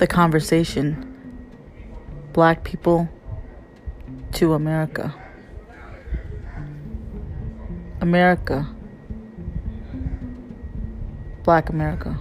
the conversation. Black people to America. America. Black America.